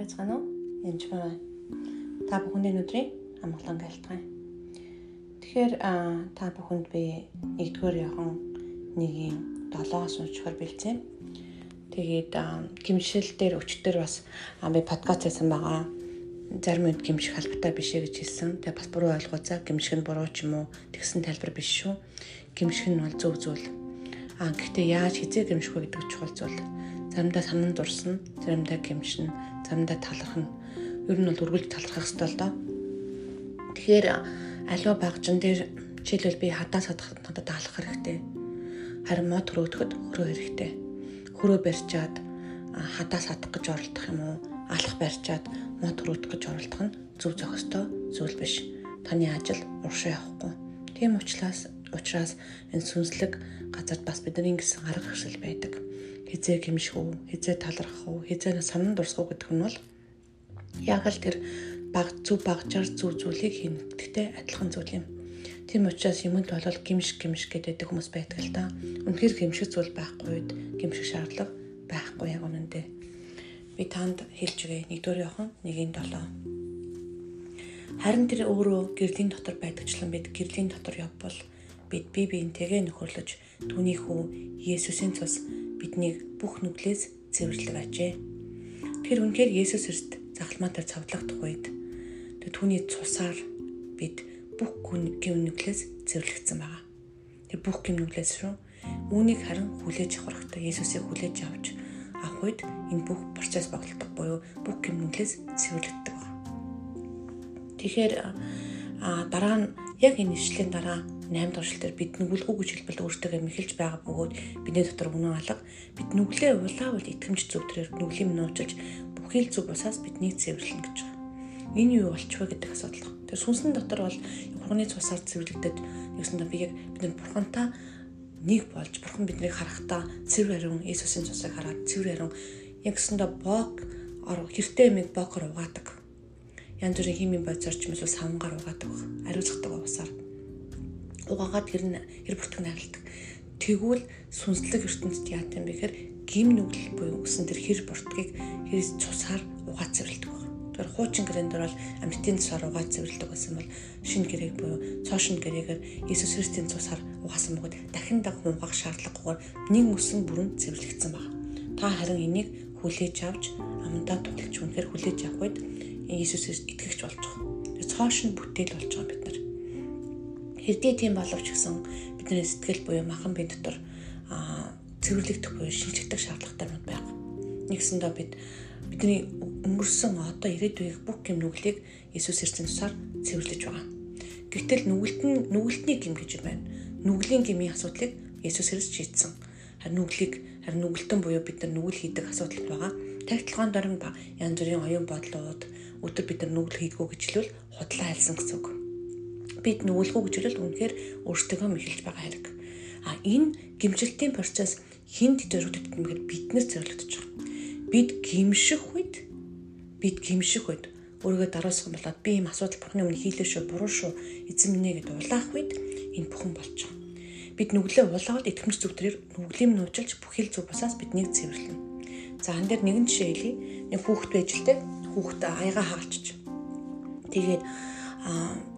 байцгаана уу? Янж байна. Та бүхэндээ өдрийн амгалан гэлтгай. Тэгэхээр та бүхэнд би нэгдүгээр яхан нэгийн 7-оос уншихаар бэлдсэн. Тэгээд гимшил дээр өчтөр бас би подкаст хийсэн байгаа. Зарим үед гимших албатай биш ээ гэж хэлсэн. Тэгээ бас буруу ойлгоцаа гимших нь буруу ч юм уу тэгсэн тайлбар биш шүү. Гимших нь бол зөв зүйл. А гэхдээ яаж хизээ гимших вэ гэдэг чухал зүйл заримдаа санан дурсна, заримдаа гимшин, заримдаа талархна. Ер нь бол үргэлж талархах хэрэгтэй л доо. Тэгэхээр аливаа багжин дээр жишээлбэл би хадаа садах надад алах хэрэгтэй. Харин мод хөрөөдөхөд хөрөө хэрэгтэй. Хөрөө барьчаад хадаа садах гэж оролдох юм уу? Алах барьчаад мод хөрөөдөх гэж оролдох нь зөв зохистой зүйл биш. Таны ажил уршаа явахгүй. Тийм учраас учраас энэ сүнслэг газарт бас бидний гэсэн арга хэрэгсэл байдаг хизээ гимших үү, хизээ талархах уу, хизээ санан дурсах гэдэг нь бол яг л тэр баг зүв багжаар зүв зүйлийг хийнэ гэдэгтэй адилхан зүйл юм. Тийм учраас юмд болол гимш гимш гэдэг хүмүүс байдаг л да. Үнэхээр гимших зүйл байхгүй үед гимших шаардлага байхгүй яг үнэндээ. Би танд хэлж өгье. Нэгдүгээр явах нэгийн 7. Харин тэр өөрөө гэрлийн дотор байдагчлан бид гэрлийн дотор явбал бид бие биентэйгээ нөхөрлөж түүний хүү Есүсийн цус биднийг бүх нүглээс цэвэрлэг ажээ. Тэр үнэхээр Есүс Христ захалмаатай цавдлагдах үед түүний цусаар бид бүх гим нүглээс цэвэрлэгдсэн байгаа. Тэр бүх гим нүглээс шүү. Үүнийг харин хүлээж авах хэрэгтэй. Есүсийг хүлээж авч авах үед энэ бүх процесс багтдаг буюу бүх гим нүглээс цэвэрлэгддэг. Тэгэхээр дараа нь яг энэ ишлэлийн дараа 8 дугаар шилтер бид нүгэлгүй гэж хэлбэл өөртөө мэхэлж байгаа бөгөөд бидний дотор үнэн алга бид нүглээ улаавал итгэмж зөвдрээр нүглийн минь уучилж бүхий л зүг усаас бидний цэвэрлэнэ гэж байгаа. Энэ юу болчихвэ гэдэг асуудал. Тэр сүнсэн дотор бол хурны цусаар цэвэрлэгдээд нэгсэндээ би яг бид бурхантай нэг болж бурхан биднийг харахтаа цэвэр ариун Иесусийн цусыг хараад цэвэр ариун яг гэсэндээ бог хэртэй мэг богор угаадаг. Янз бүрийн химийн бодис орчим эсвэл савнгаар угаадаг. Ариуцгадаг усаар угаагаад тэр нь хэр бүртгэн харилдаг. Тэгвэл сүнслэг ертөнцид яат юм бэ гэхээр гим нүгэл буюу өсөн тэр хэр бүртгийг хэр цусаар угаад цэвэрлдэг байна. Тэгэхээр хуучин гэрээндэр бол амьтын цусаар угаад цэвэрлдэг байсан бол шинэ гэрээг буюу цоошин гэрээгээр Иесус Христийн цусаар угаасан бөгөөд дахин даг хумгаах шаардлагагүйгээр нэг мөсөн бүрэн цэвэрлэгдсэн байна. Та харин энийг хүлээж авч амандаа тулж үнэхээр хүлээж авах үед Иесусээс итгэгч болж байгаа. Цоошин бүтээл болж байгаа бид Хэдий тийм боловч гэсэн бидний сэтгэл буюу махан бие дотор цэвэрлэгдэх буюу шинжлэхдэх шаардлагатай юм байна. Нэгсэндээ бид бидний өнгөрсөн одоо ирээдүйг бүх гэм нүглийг Иесус ирсэн тусаар цэвэрлэж байгаа. Гэвтэл нүгэлт нь нүгэлтний гэм гэж байна. Нүглийн гмийн асуудлыг Иесус Христ шийдсэн. Харин нүглийг харин нүгэлтэн буюу бид нар нүгэл хийдэг асуудал байгаа. Тагтлагаан дорн ба янз бүрийн оюун бодлууд өдөр бид нар нүгэл хийдгүү гэжлүүл худлаа хэлсэн гэсэн үг бид нүгэлгүй гэж хэлэл үнэхээр өөртөө мэхэлж байгаа хэрэг. А энэ гимжилтийн процесс хинд зориулагддаг юм гэхээр биднэр зориулагдаж байгаа. Бид гимших үед бид гимших үед өөрийгөө дараалсан болоод би ийм асуудал бурхны өмнө хийлээ шүү, буруу шүү, эзэн минь гэд улаах үед энэ бүхэн болж байгаа. Бид нүглээ улаад итгэмж зүгтрээр нүглийн минь уучлж бүхэл зүг басаас биднийг цэвэрлэнэ. За ан дээр нэгэн жишээ хэлье. Нэг хүүхэд байж л те хүүхэд аяга хаалчж. Тэгээд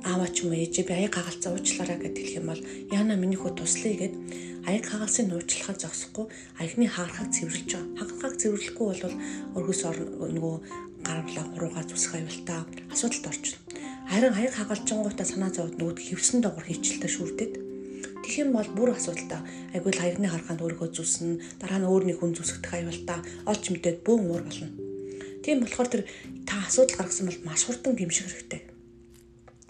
ааваа ч юм уу ээжээ би аяг хагалцаа уучлаарай гэд хэлэх юм бол яана миний хөө туслая гэд аяг хагалцыг уучлахаа зогсохгүй аягны хаархаг цэвэрлж байгаа. Хагахаг цэвэрлэхгүй бол өргөс нөгөө гарамлаа хуруугаа зүсэх аюултаа асуудалд орчихно. Харин аяг хагалжингуудаа санаа зовд нөгөөд хөвсөн доогор хийчлээ шүрдэд. Тэгэх юм бол бүр асуудалтай. Айгүй л аягны хараханд өөрийгөө зүснэ, дараа нь өөр нэг хүн зүсгэх аюултаа олж мэдээд бөөн уур болно. Тийм болохоор тэр та асуудал гаргасан бол маш хурдан гимших хэрэгтэй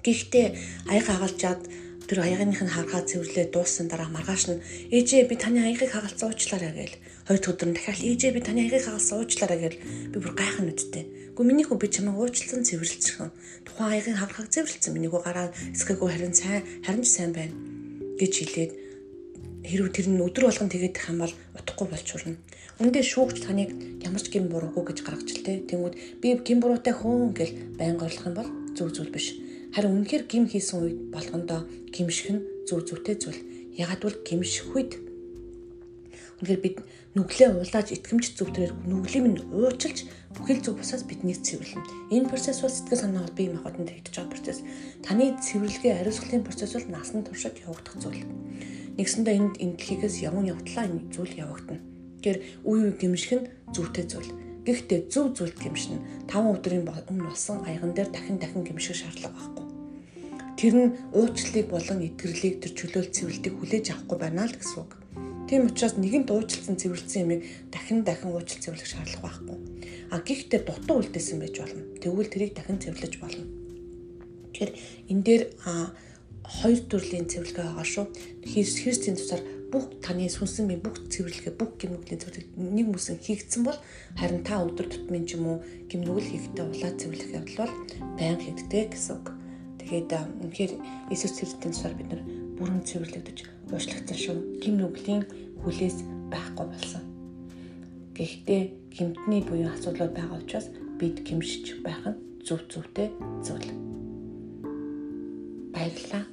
Гэхдээ аяг хагалжаад тэр аягных нь харахаа цэвэрлээ дууссан дараа маргааш нь ээжээ би таны аягийг хагалцсан уучлаарай гээл. Хоёр өдөр нь дахиад ээжээ би таны аягийг хагалцсан уучлаарай гээл. Би бүр гайхах нүдтэй. Гэхдээ миний хөө би чамайг уучлсан цэвэрлэлцэн. Тухайн аягийг харахаа цэвэрлэлцэн. Миний хөө гараа эсгээгөө харин сайн харин ч сайн байна гэж хэлээд хэрв тэр нь өдөр болгон тэгээд их юм бол утахгүй болж хүрнэ. Үндэ шүүгч таныг ямар ч гин буруугүй гэж гаргаж л тэ. Тэнгүүд би гин буруутай хөөн гэл байн горлох юм бол зөв зүйл биш Харин үнэхээр гим хийсэн үед болгондоо гимших нь зүв зүйтэй зүйл. Ягаад бол гимших үед Үнэхээр бид нүглээ улааж итгэмж зүвтрээр нүглийг минь уучлж бүхэл зүг бусаас биднийг цэвэрлэнэ. Энэ процесс бол сэтгэл санаа бол бие махбодод хийгдэж байгаа процесс. Таны цэвэрлэгээ ариусгалтын процесс бол насан туршид явагдах зүйл. Нэгсэндээ энд энэ дэлхийгээс явн явтлаа энэ зүйл явагдана. Тэгэхээр үе үе гимших нь зүйтэй зүйл. Гэхдээ зөв зүйлд гимшин 5 өдрийн өмнө болсон аяган дээр дахин дахин гимших шаардлага байхгүй. Тэр нь уучлалыг болон итгэрлийг тэр чөлөөл цэвэрлтийг хүлээж авахгүй байна л гэсэн үг. Тийм учраас нэгэнт уучлалсан цэвэрлсэн юмыг дахин дахин уучлал цэвэрлэх шаардлага байхгүй. А гэхдээ дутуу үлдээсэн байж болно. Тэгвэл тэрийг дахин цэвэрлэж болно. Тэгэхээр энэ дээр хоёр төрлийн цэвэрлэгээ байгаа шүү. Христийн тусаар бүх таны сүнсэн минь бүх цэвэрлэгээ бүх гимнүглийн цэвэрлэг нэг мүсэн хийгдсэн бол харин та өдөр тутмын ч юм уу гимнүгэл хийхдээ улаа цэвэрлэх явдал бол байнга хийгддэг гэсэн үг. Тэгээд үнэхээр Иесус Христосийн тусаар бид нар бүрэн цэвэрлэгдэж уучлагдсан шүү. Гим нүглийн хүлээс байхгүй болсон. Гэхдээ гимтний буюу асуудлууд байгаа учраас бид гимшиж байх нь зөв зөвтэй зүйл. Баярлалаа.